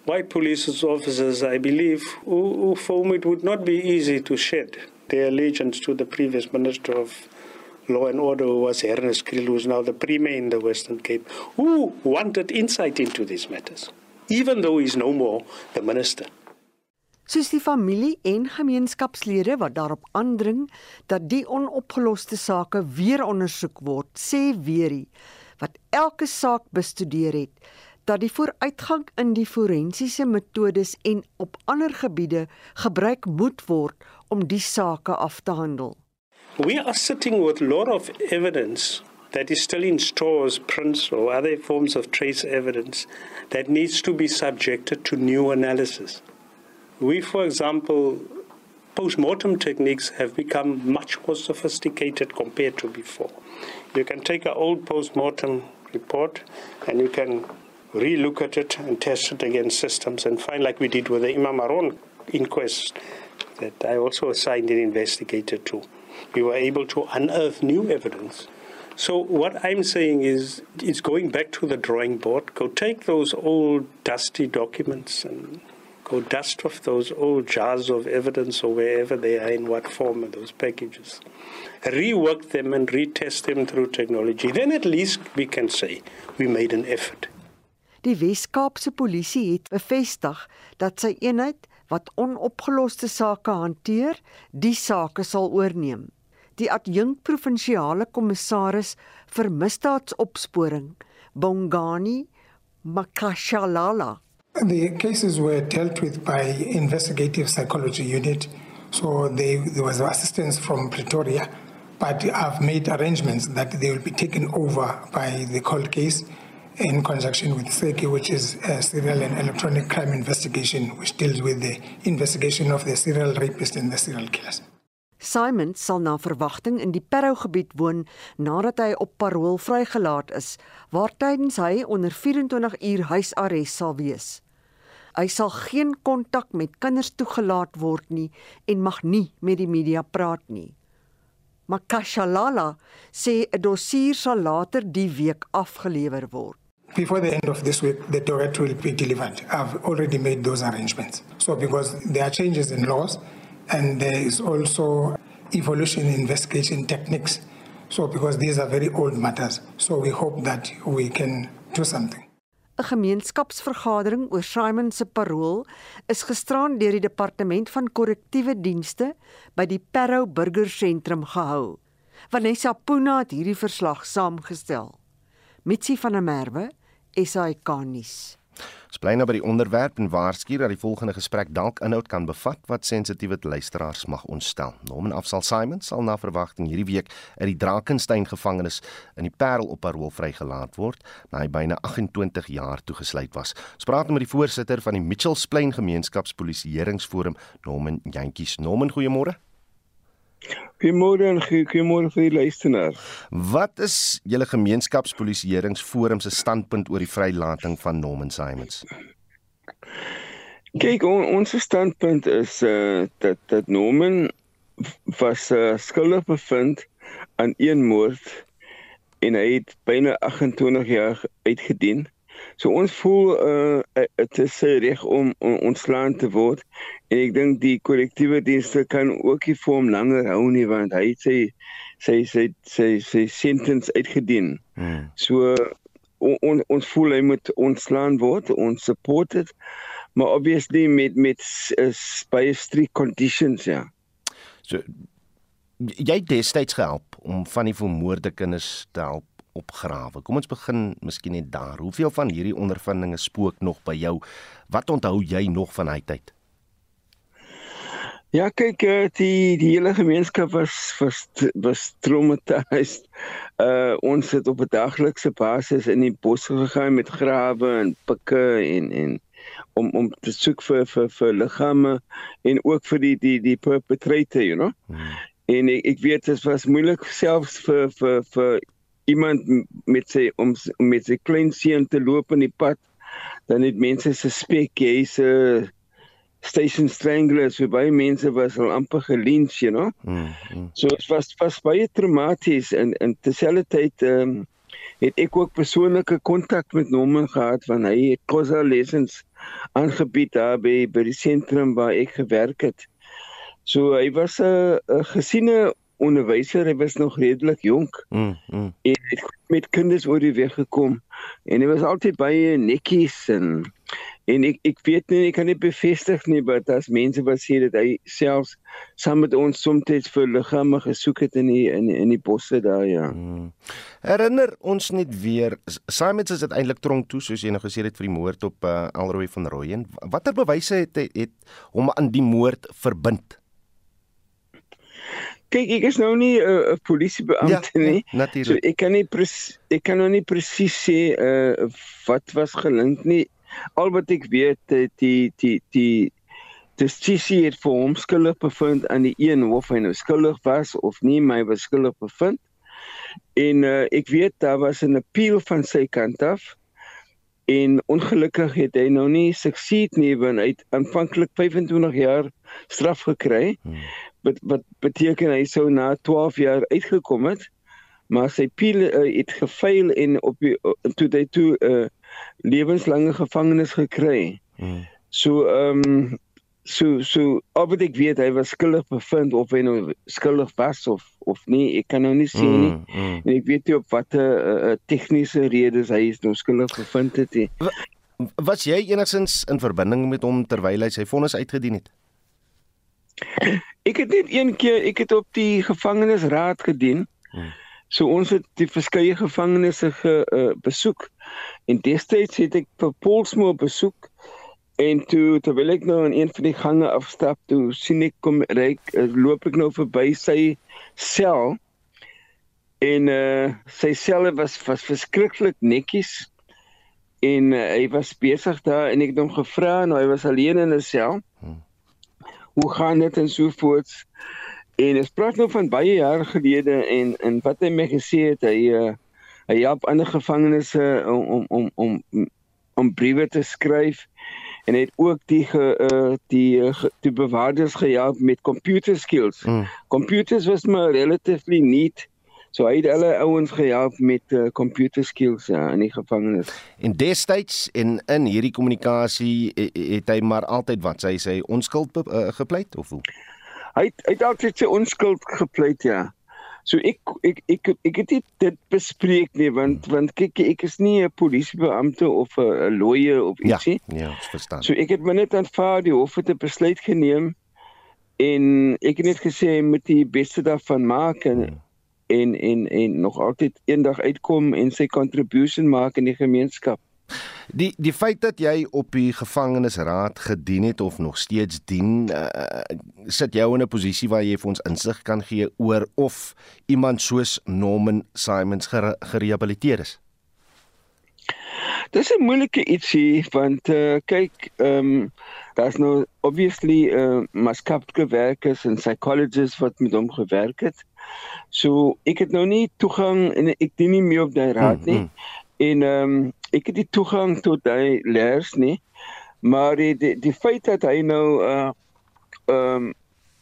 white police officers, I believe, who, whom it would not be easy to shed their allegiance to the previous Minister of Law and Order, was Ernest Kriel, who is now the Premier in the Western Cape, who wanted insight into these matters, even though he's no more the Minister. soos die familie en gemeenskapslede wat daarop aandring dat die onopgeloste sake weer ondersoek word, sê Weerie wat elke saak bestudeer het dat die vooruitgang in die forensiese metodes en op ander gebiede gebruik moet word om die sake af te handel. We are sitting with a lot of evidence that is still in stores, prints or other forms of trace evidence that needs to be subjected to new analysis. We, for example, post-mortem techniques have become much more sophisticated compared to before. You can take an old post-mortem report and you can re-look at it and test it against systems and find like we did with the Imam Aron inquest that I also assigned an investigator to. We were able to unearth new evidence. So what I'm saying is it's going back to the drawing board. Go take those old dusty documents and go dust off those old jars of evidence or wherever they are in what form those packages. Rework them and retest them through technology. Then at least we can say we made an effort. Die Wes-Kaapse polisie het bevestig dat sy eenheid wat onopgeloste sake hanteer, die sake sal oorneem. Die adjunk provinsiale kommissaris vir misdaadopsporing, Bongani Makashalala, The cases were dealt with by investigative psychology unit, so they, there was assistance from Pretoria, but I've made arrangements that they will be taken over by the cold case in conjunction with SECI, which is a serial and electronic crime investigation, which deals with the investigation of the serial rapist and the serial killers. Simon sal na verwagting in die Parow gebied woon nadat hy op parol vrygelaat is, waar tydens hy onder 24 uur huisarrest sal wees. Hy sal geen kontak met kinders toegelaat word nie en mag nie met die media praat nie. Makashalala sê 'n dossier sal later die week afgelewer word. Before the end of this week, the docket will be delivered. I've already made those arrangements. So, because there are changes in laws and there is also evolution in investigation techniques. So, because these are very old matters. So, we hope that we can do something. 'n gemeenskapsvergadering oor Simon se parol is gisteraan deur die departement van korrektiewe dienste by die Parow Burgersentrum gehou. Vanessa Puna het hierdie verslag saamgestel. Mitsi van der Merwe, SAK nuus. Ons bly nou by die onderwerp en waarsku dat die volgende gesprek dalk inhoud kan bevat wat sensitiewe luisteraars mag ontstel. Norman Afsal Simon sal na verwagting hierdie week uit die Drakensberg gevangenis in die Parel op parol vrygelaat word na hy byna 28 jaar toegesluit was. Ons praat nou met die voorsitter van die Mitchells Plain Gemeenskapspolisieeringsforum, Norman Jantjies. Norman, goeiemôre. Goeiemôre en goeiemôre vir die luisteraars. Wat is julle gemeenskapspolisieeringsforum se standpunt oor die vrylating van Norman Simons? Kyk, on, ons standpunt is uh dat dat Norman was uh, skuldig bevind aan een moord en hy het byna 28 jaar uitgedien. So ons voel uh dit is sy reg om, om ontslaan te word en ek dink die korrektiewe dienste kan ook nie vir hom langer hou nie want hy sê sy sy sy sy sentence uitgedien. Hmm. So on, ons voel hy moet ontslaan word, ons support dit. Maar obviously met met baie strict conditions ja. So jy het destyds gehelp om van die vermoorde kinders te help opgrawe. Kom ons begin miskien net daar. Hoeveel van hierdie ondervindinge spook nog by jou? Wat onthou jy nog van hy tyd? Ja, kyk, eh, die die hele gemeenskap was was was traumatized. Uh [LAUGHS] ons het op 'n daglikse basis in die bos gegaan met grawe en pikke en en om om te soek vir vir vir liggame en ook vir die die die perpetrator, you know. Hmm. En ek ek weet dit was moeilik selfs vir vir vir iemand met sy om met sy klein seun te loop in die pad. Dan het mense suspek hy's 'n uh, station stranglers so baie mense was al amper gelynch you know mm, mm. so dit was was baie traumaties en en terselfdertyd ehm um, het ek ook persoonlike kontak met Norman gehad van hy het kosa lessons aangebied daar by by die sentrum waar ek gewerk het so hy was 'n gesiene onderwyser hy was nog redelik jonk mm, mm. en het met kinders oor die weg gekom en hy was altyd baie netjies en En ek ek weet nie ek kan nie bevestig nie maar daar's mense wat sê dat hy selfs saam met ons soms vir liggame gesoek het in die in in die bosse daar ja. Hmm. Herinner ons net weer Simons is uiteindelik tronk toe soos jy nou gesê het vir die moord op uh, Alroy van Rooyen. Watter bewyse het het hom aan die moord verbind? Kyk, ek is nou nie 'n uh, polisiebeampte ja, nie. Natuurlik. So ek kan nie ek kan nou nie presies sê uh, wat was gelink nie al wat ek weet die die die die justisie het vir hom skuldig bevind aan die een hof hy nou skuldig was of nie my was skuldig bevind en uh, ek weet daar was 'n appeal van sy kant af en ongelukkig het hy nou nie succeed nie want hy het aanvanklik 25 jaar straf gekry hmm. Wat wat beteken hy sou na 12 jaar uitgekom het maar sy appeal uh, het gefaal en op die, uh, toe hy toe uh, lewenslange gevangenis gekry. Hmm. So ehm um, so so of ek weet hy was skuldig bevind of hy nou skuldig was of of nie, ek kan nou nie sê nie. Mm, mm. En ek weet nie op watter uh, uh, tegniese redes hy is nou skuldig bevind het nie. Was jy enigsins in verbinding met hom terwyl hy sy vonnis uitgedien het? Ek het net een keer, ek het op die gevangenisraad gedien. Hmm. So ons het die verskeie gevangenisse ge uh, besoek en destyds het ek vir Paulsmoor besoek en toe terwyl ek nou in een van die gange afstap toe sien ek kom ryk uh, loop ek nou verby sy sel en uh, sy selle was was verskriklik netjies en uh, hy was besig daar en ek het hom gevra en hy was alleen in 'n sel. Hoe gaan dit en so voorts? En dit praat nou van baie jare gelede en en wat hy my gesê het hy uh, hy help ander gevangenes om om om om om briewe te skryf en het ook die ge, uh, die uh, die bewaarders gehelp met computer skills. Mm. Computers was maar relatively neat. So hy het hulle ouens gehelp met uh, computer skills ja, in die gevangenis. En destyds en in hierdie kommunikasie het hy maar altyd wat sy sê onskuld uh, gepleit of hoe? hy het, hy het altyd sy onskuld gepleit ja. So ek ek ek ek het dit bespreek nie want want kyk ek is nie 'n polisiebeampte of 'n lawyer of ja, ietsie. Ja, ja, verstaan. So ek het my net aanvaar die hof het 'n besluit geneem en ek het net gesê hy moet die beste daarvan maak en hmm. En en en nog altyd eendag uitkom en sy contribution maak in die gemeenskap. Die die feit dat jy op die gevangenisraad gedien het of nog steeds dien, uh, sit jou in 'n posisie waar jy vir ons insig kan gee oor of iemand soos Norman Simons gere gerehabiliteer is. Dis 'n moeilike ietsie want uh, kyk, ehm um, daar's nou obviously uh, maskapte werkers en psychologists wat met hom gewerk het. So ek het nou nie toegang en ek dien nie meer op daai raad nie. Mm, mm. En ehm um, ek het die toegang tot hy leers nie. Maar die die, die feit dat hy nou uh ehm um,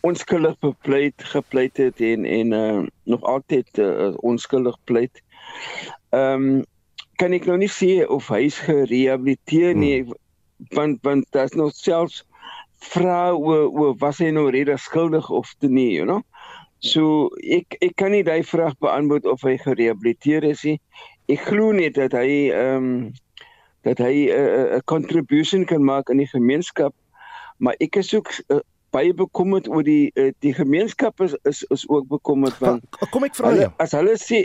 onskuldig bepleit gepleit het en en uh nog altyd uh, onskuldig pleit. Ehm um, kan ek nou nie sê of hy's gerehabiliteer nie hmm. want want daar's nog selfs vroue oor was hy nou rede skuldig of te nie, you know. So ek ek kan nie daai vraag beantwoord of hy gerehabiliteer is nie ek glo net dat hy ehm um, dat hy 'n uh, 'n contribution kan maak in die gemeenskap. Maar ek is ook uh, baie bekommerd oor die uh, die gemeenskap is is is ook bekommerd want kom ek vra jou as hulle sê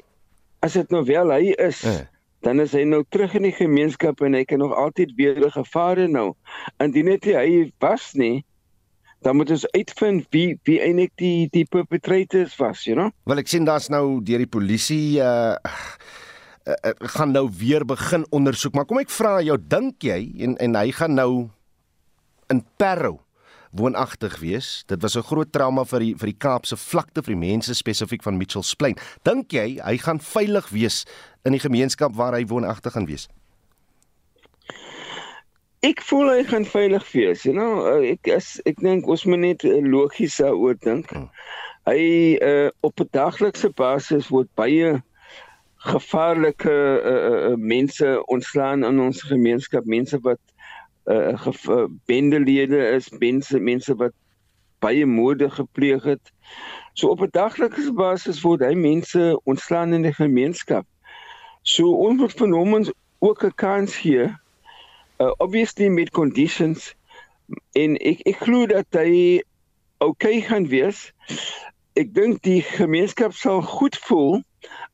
as dit nou wel hy is uh. dan is hy nou terug in die gemeenskap en hy kan nog altyd weer gevare nou. Indien net hy was nie dan moet ons uitvind wie wie eintlik die die perpetrators was, you know? Wel ek sien daar's nou deur die polisie uh, uh, uh gaan nou weer begin ondersoek, maar kom ek vra jou, dink jy en en hy gaan nou in Parow woonagtig wees. Dit was 'n groot trauma vir die vir die Kaapse vlakte vir die mense spesifiek van Mitchells Plain. Dink jy hy gaan veilig wees in die gemeenskap waar hy woonagtig gaan wees? Ek voel hy gaan veilig wees, you know. Uh, ek as ek dink ons moet net uh, logies daaroor dink. Hmm. Hy uh, op 'n daglikse basis word baie gevaarlike uh, uh, mense ontslaan in ons gemeenskap, mense wat uh, uh, bendelede is, mense mense wat baie moorde gepleeg het. So op 'n daglikse basis word hy mense ontslaan in die gemeenskap. So ons moet van hom ook 'n kans gee uh, obviously met conditions en ek ek glo dat hy okay gaan wees. Ek dink die gemeenskap sal goed voel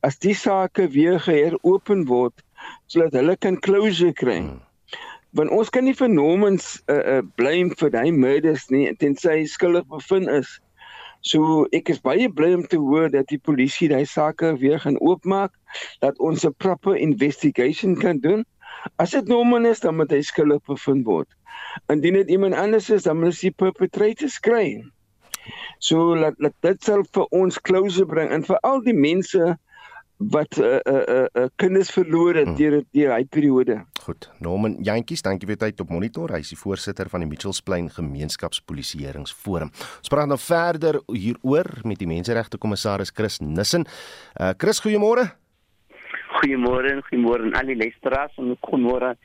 as die sake weer geheropen word sodat hulle kan closure kry. Hmm. Want ons kan nie vernomens uh, uh, blame vir daai murders nie tensy hy skuldig bevind is. So ek is baie bly om te hoor dat die polisie daai sake weer gaan oopmaak dat ons 'n proper investigation kan doen. As dit Norman is, dan moet hy skuldig bevind word. Indien dit iemand anders is, dan moet hy perpetrator skry. So laat laat dit sal vir ons closure bring en vir al die mense wat 'n uh, 'n uh, 'n uh, kinders verloor het hmm. deur deur hy periode. Goed. Norman Jantjies, dankie vir tyd op monitor. Hy is die voorsitter van die Mitchells Plain Gemeenskapspolisieeringsforum. Ons praat nou verder hieroor met die menseregte kommissaris Chris Nissen. Uh Chris, goeiemôre. Goeiemôre en goeiemôre aan al die luisteraars en goeiemôre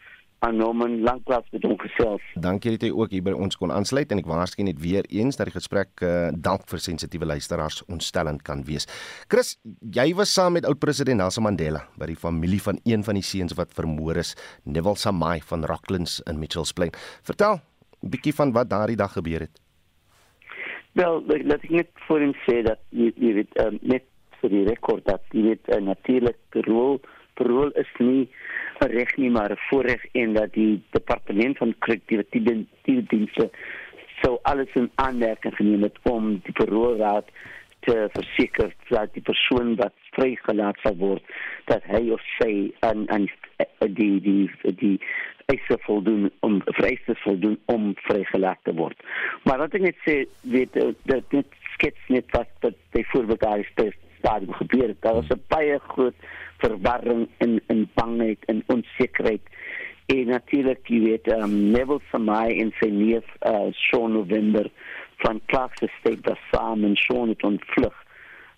aan Norman Langplaas met hom gesels. Dankie dat jy ook hier by ons kon aansluit en ek waarsku net weer eens dat die gesprek uh, dalk vir sensitiewe luisteraars ontstellend kan wees. Chris, jy was saam met oud-president Nelson Mandela by die familie van een van die seuns wat vermoor is, Neville Samai van Rocklands in Mitchells Plain. Vertel 'n bietjie van wat daardie dag gebeur het. Wel, laat ek net voor hom sê dat jy weet um, net vir die rekord dat jy weet 'n natuurlike rol rol is nie 'n reg nie maar 'n voorreg en dat die departement van korrektiewe dienste sou alles in aanmerking geneem het om die verhoorraad te verseker dat die persoon wat vrygelaat sal word dat hy of sy aan aan die die die eise voldoen om vereistes voldoen om vrygelaat te word. Maar wat ek net sê, weet dat dit skets net wat dat die voorbeeld is stadium gebeur het. Daar was 'n baie groot verwarring en en bangheid en onsekerheid. En natuurlik, jy weet, um, Neville Samai en sy neef uh, Sean November van Clark's Estate was saam en Sean het ontvlug.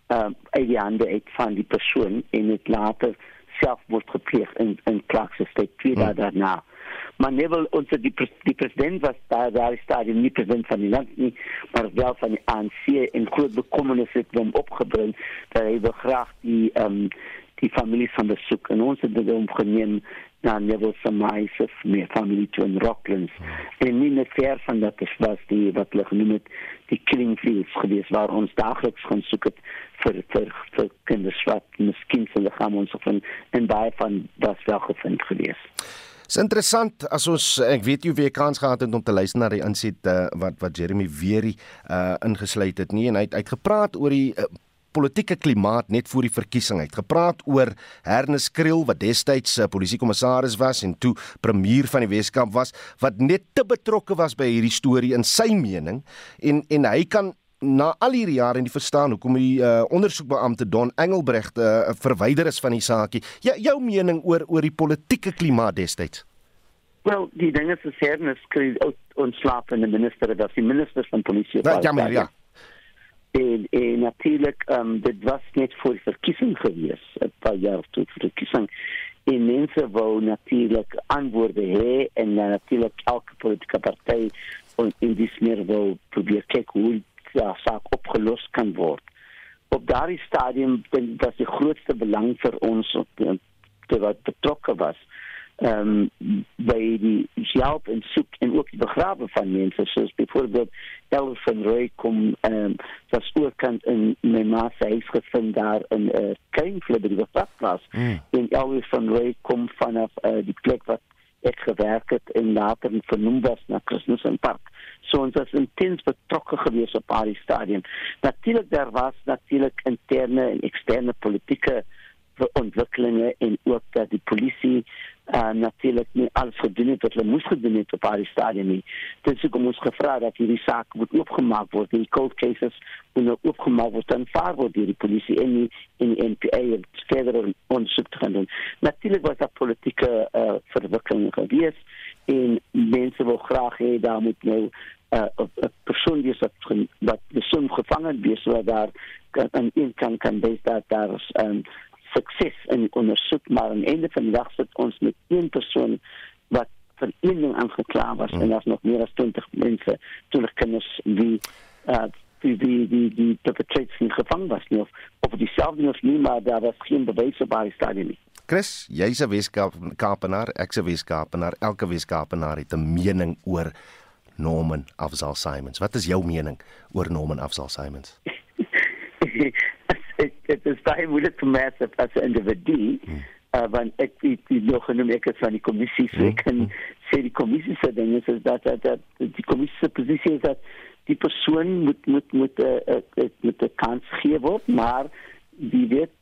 Um, uit die hande uit van die persoon en het later selfmoord gepleeg in in Clark's Estate twee dae daarna. Maar Neville, onze die, die president was daar, daar is daar niet president van die land niet, maar wel van de ANC en groot bekommernis het hem opgebring dat hij wil graag die, um, die families van de zoek. En ons hebben het omgenomen naar Neville Samai's familie toe in Rocklands. En niet meer ver van dat is was die, wat we genoemd die killing fields geweest, waar ons dagelijks gaan zoeken voor, voor, voor kinders wat misschien zijn lichaam ons gevonden. En daarvan was wel gevonden geweest. Dis interessant. As ons ek weet jy weer kans gehad het om te luister na die inset uh, wat wat Jeremy weer uh ingesluit het nie. En hy het uitgepraat oor die uh, politieke klimaat net voor die verkiesing. Uit. Gepraat oor Ernest Kriel wat destyds uh, polisiekommissaris was en toe premier van die Weskaap was wat net te betrokke was by hierdie storie in sy mening. En en hy kan na al hierdie jare nie verstaan hoekom die uh, ondersoekbeampte Don Engelbrecht uh, verwyder is van die saakie. Ja, jou mening oor oor die politieke klimaat destyds? Wel, die dinge se sernes kry ontslaap in die minister dat die minister van polisie ja, ja, maar, ja. En, en natuurlijk, um, dit was net voor de verkiezing geweest, een paar jaar of twee voor de verkiezing. En mensen wou natuurlijk antwoorden hebben en natuurlijk elke politieke partij in die smeer wil proberen kijken hoe ja, saak opgelos kan word. Op daardie stadium was die grootste belang vir ons op mense wat betrokke was ehm um, by die help en soek en ook die begrawe van mense soos byvoorbeeld Elf van Roy kom ehm um, was oorkant in my ma se huis gevind daar in 'n uh, kleinvlek by die plaas mm. en Elf van Roy kom vanaf uh, die plek wat ek gewerk het en later vernoem was na Christensen Park. So ons was intens betrokke gewees op daardie stadium. Natuurlik daar was natuurlik interne en eksterne politieke ontwikkelinge en ook dat die polisie uh, natuurlik nie alles gedoen het wat hulle moes gedoen het op daardie stadium nie. Dit is ook om ons gevra dat hierdie saak moet oopgemaak word, die cold cases moet nou oopgemaak word en vaar word deur die polisie en die en die NPA en verder ondersoek te doen. Natuurlik was daar politieke verwikkelinge gewees en mense wil graag hê daar moet nou 'n uh, persoon wees wat wat besoek gevangen wees sodat daar kan in kan kan wees dat daar is um, sukses in ondersoek maar aan einde van die dag sit ons met een persoon wat vir een ding aangekla was hmm. en daar's nog meer as 20 mense, 20 kinders wie uh die die die die perpetrators in gevang was nie of of dieselfde of nie maar daar was geen bewys op baie stadium nie. Chris, jy's 'n Weskapenaar, ek's 'n Weskapenaar, elke Weskapenaar het 'n mening oor Norman Afzal Simons. Wat is jou mening oor Norman Afzal Simons? [LAUGHS] dit is baie moeilik vir my as 'n individu hmm. uh, want ek het nog genoem ek het van die kommissie so ek kan hmm. sê die kommissie se ding is dat dat dat die kommissie se posisie is dat die persoon moet moet moet 'n uh, uh, met 'n kans gee word maar die wet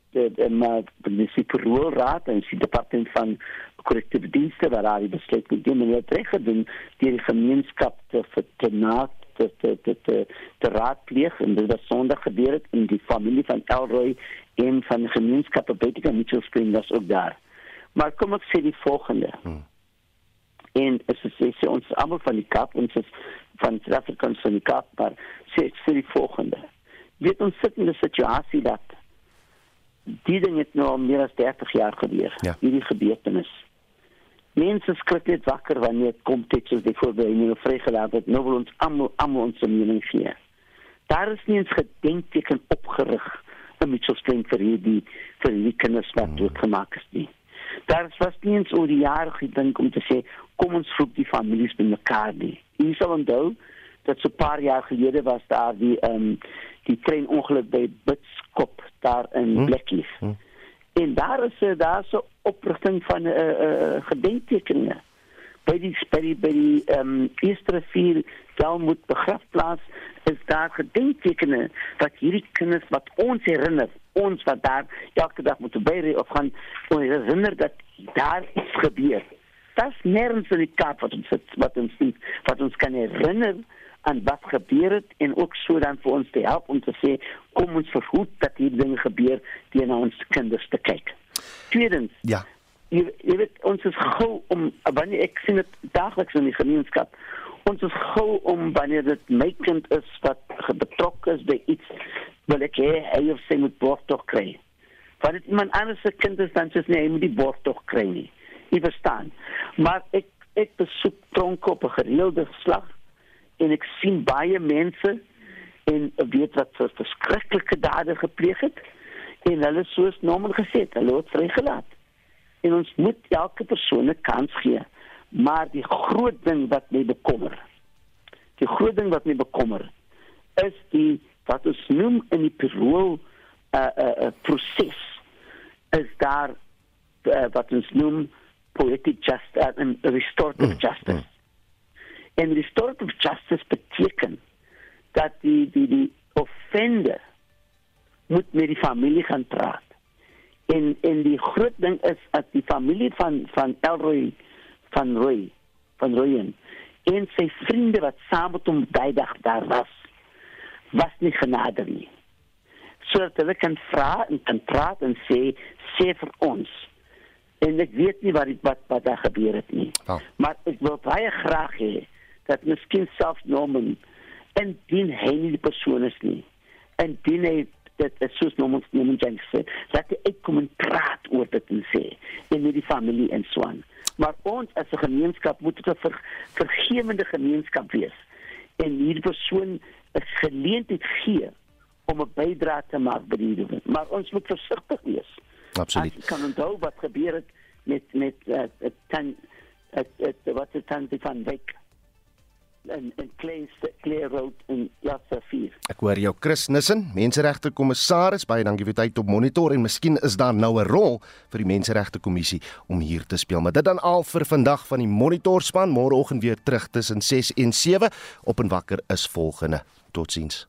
maar die superroolraad en die departement van korrektiewe dienste waar hy besluit met die manier reg gedoen die gemeenskap te vertenaak te te te te, te raadpleeg en dit was sonderdag gebeur het in die familie van Elroy en van die gemeenskap op Betika Mitchell Spring was ook daar. Maar kom ek sê die volgende. Hmm. En as ek sê, sê ons almal van die Kaap ons is van Suid-Afrika van die Kaap maar sê ek sê die volgende. Dit ons sit in 'n situasie dat die ding het nou al meer as 30 jaar gebeur. Ja. Hierdie gebeurtenis. Mense skrik net wakker wanneer dit kom dit soos byvoorbeeld in 'n vrygelaat word. Nou wil ons almal almal ons mening gee. Daar is nie eens gedenkteken opgerig in Mitchells Plain vir hierdie vir die kinders wat hmm. doodgemaak is nie. Daar was nie eens oor die jare gedink om te sê kom ons roep die families bymekaar nie. Jy sal onthou dat so 'n paar jaar gelede was daar die ehm um, die treinongeluk by Bitskop daar in hmm. Blackleaf. Hmm. En daar is uh, daar so oprigting van 'n uh, eh, uh, eh, gedenktekeninge by die by die by die ehm um, eerste rivier Dalmoed begrafplaas is daar gedenktekeninge dat hierdie kinders wat ons herinner ons wat daar elke dag moet byre of gaan ons herinner dat daar iets gebeur. Das nerns in die Kaap wat ons wat ons wat ons kan herinner aan wat gebeur het en ook so dan vir ons te help om te sê kom ons verhoed dat hierdie dinge gebeur teen ons kinders te kyk. Tweedens. Ja. Jy, jy weet ons is gou om wanneer ek sien dit daagliks in die gemeenskap. Ons is gou om wanneer dit my kind is wat betrokke is by iets wil ek hê hy of sy moet borg tog kry. Want dit iemand anders se kind is dan sê nee, hy moet die borg tog kry nie. Jy verstaan. Maar ek ek besoek tronke op 'n gereelde slag en ek sien baie mense en weet wat vir verskriklike dade gepleeg het en hulle soos Norman gesê het, hulle word vrygelaat. En ons moet elke persoon 'n kans gee. Maar die groot ding wat my bekommer, die groot ding wat my bekommer is die wat ons noem in die parole uh uh, uh proses is daar uh, wat ons noem poetic justice and restorative mm, justice. En restorative justice beteken dat die die die offender moet met die familie gaan praat. En en die groot ding is dat die familie van van Elroy van Roy van Royen en sy vriende wat saam met hom daai dag daar was was nie genade nie. So dat hulle kan vra en kan praat en sê sê vir ons en ek weet nie wat wat wat daar gebeur het nie. Oh. Maar ek wil baie graag hê dat miskien self Norman en dien hy nie die persoon is nie. En dien hy dit is soos Norman Norman Jenks sê, dat hy uitkom en praat oor dit en sê en met die familie en so aan. Maar ons as 'n gemeenskap moet 'n ver, vergewende gemeenskap wees. En hierdie persoon 'n geleentheid gee om 'n bydrae te maak by die ding. Maar ons moet versigtig wees. Absoluut. Ek kan onthou wat gebeur het met met uh, tan uh, uh, wat is tan van Wyk en en Clay Clay Road in Plaza 4. Ek hoor jou Chris Nissen, menseregte kommissaris, baie dankie vir tyd op monitor en miskien is daar nou 'n rol vir die menseregte kommissie om hier te speel. Maar dit dan al vir vandag van die monitor span, môreoggend weer terug tussen 6 en 7 op en wakker is volgende. Totsiens.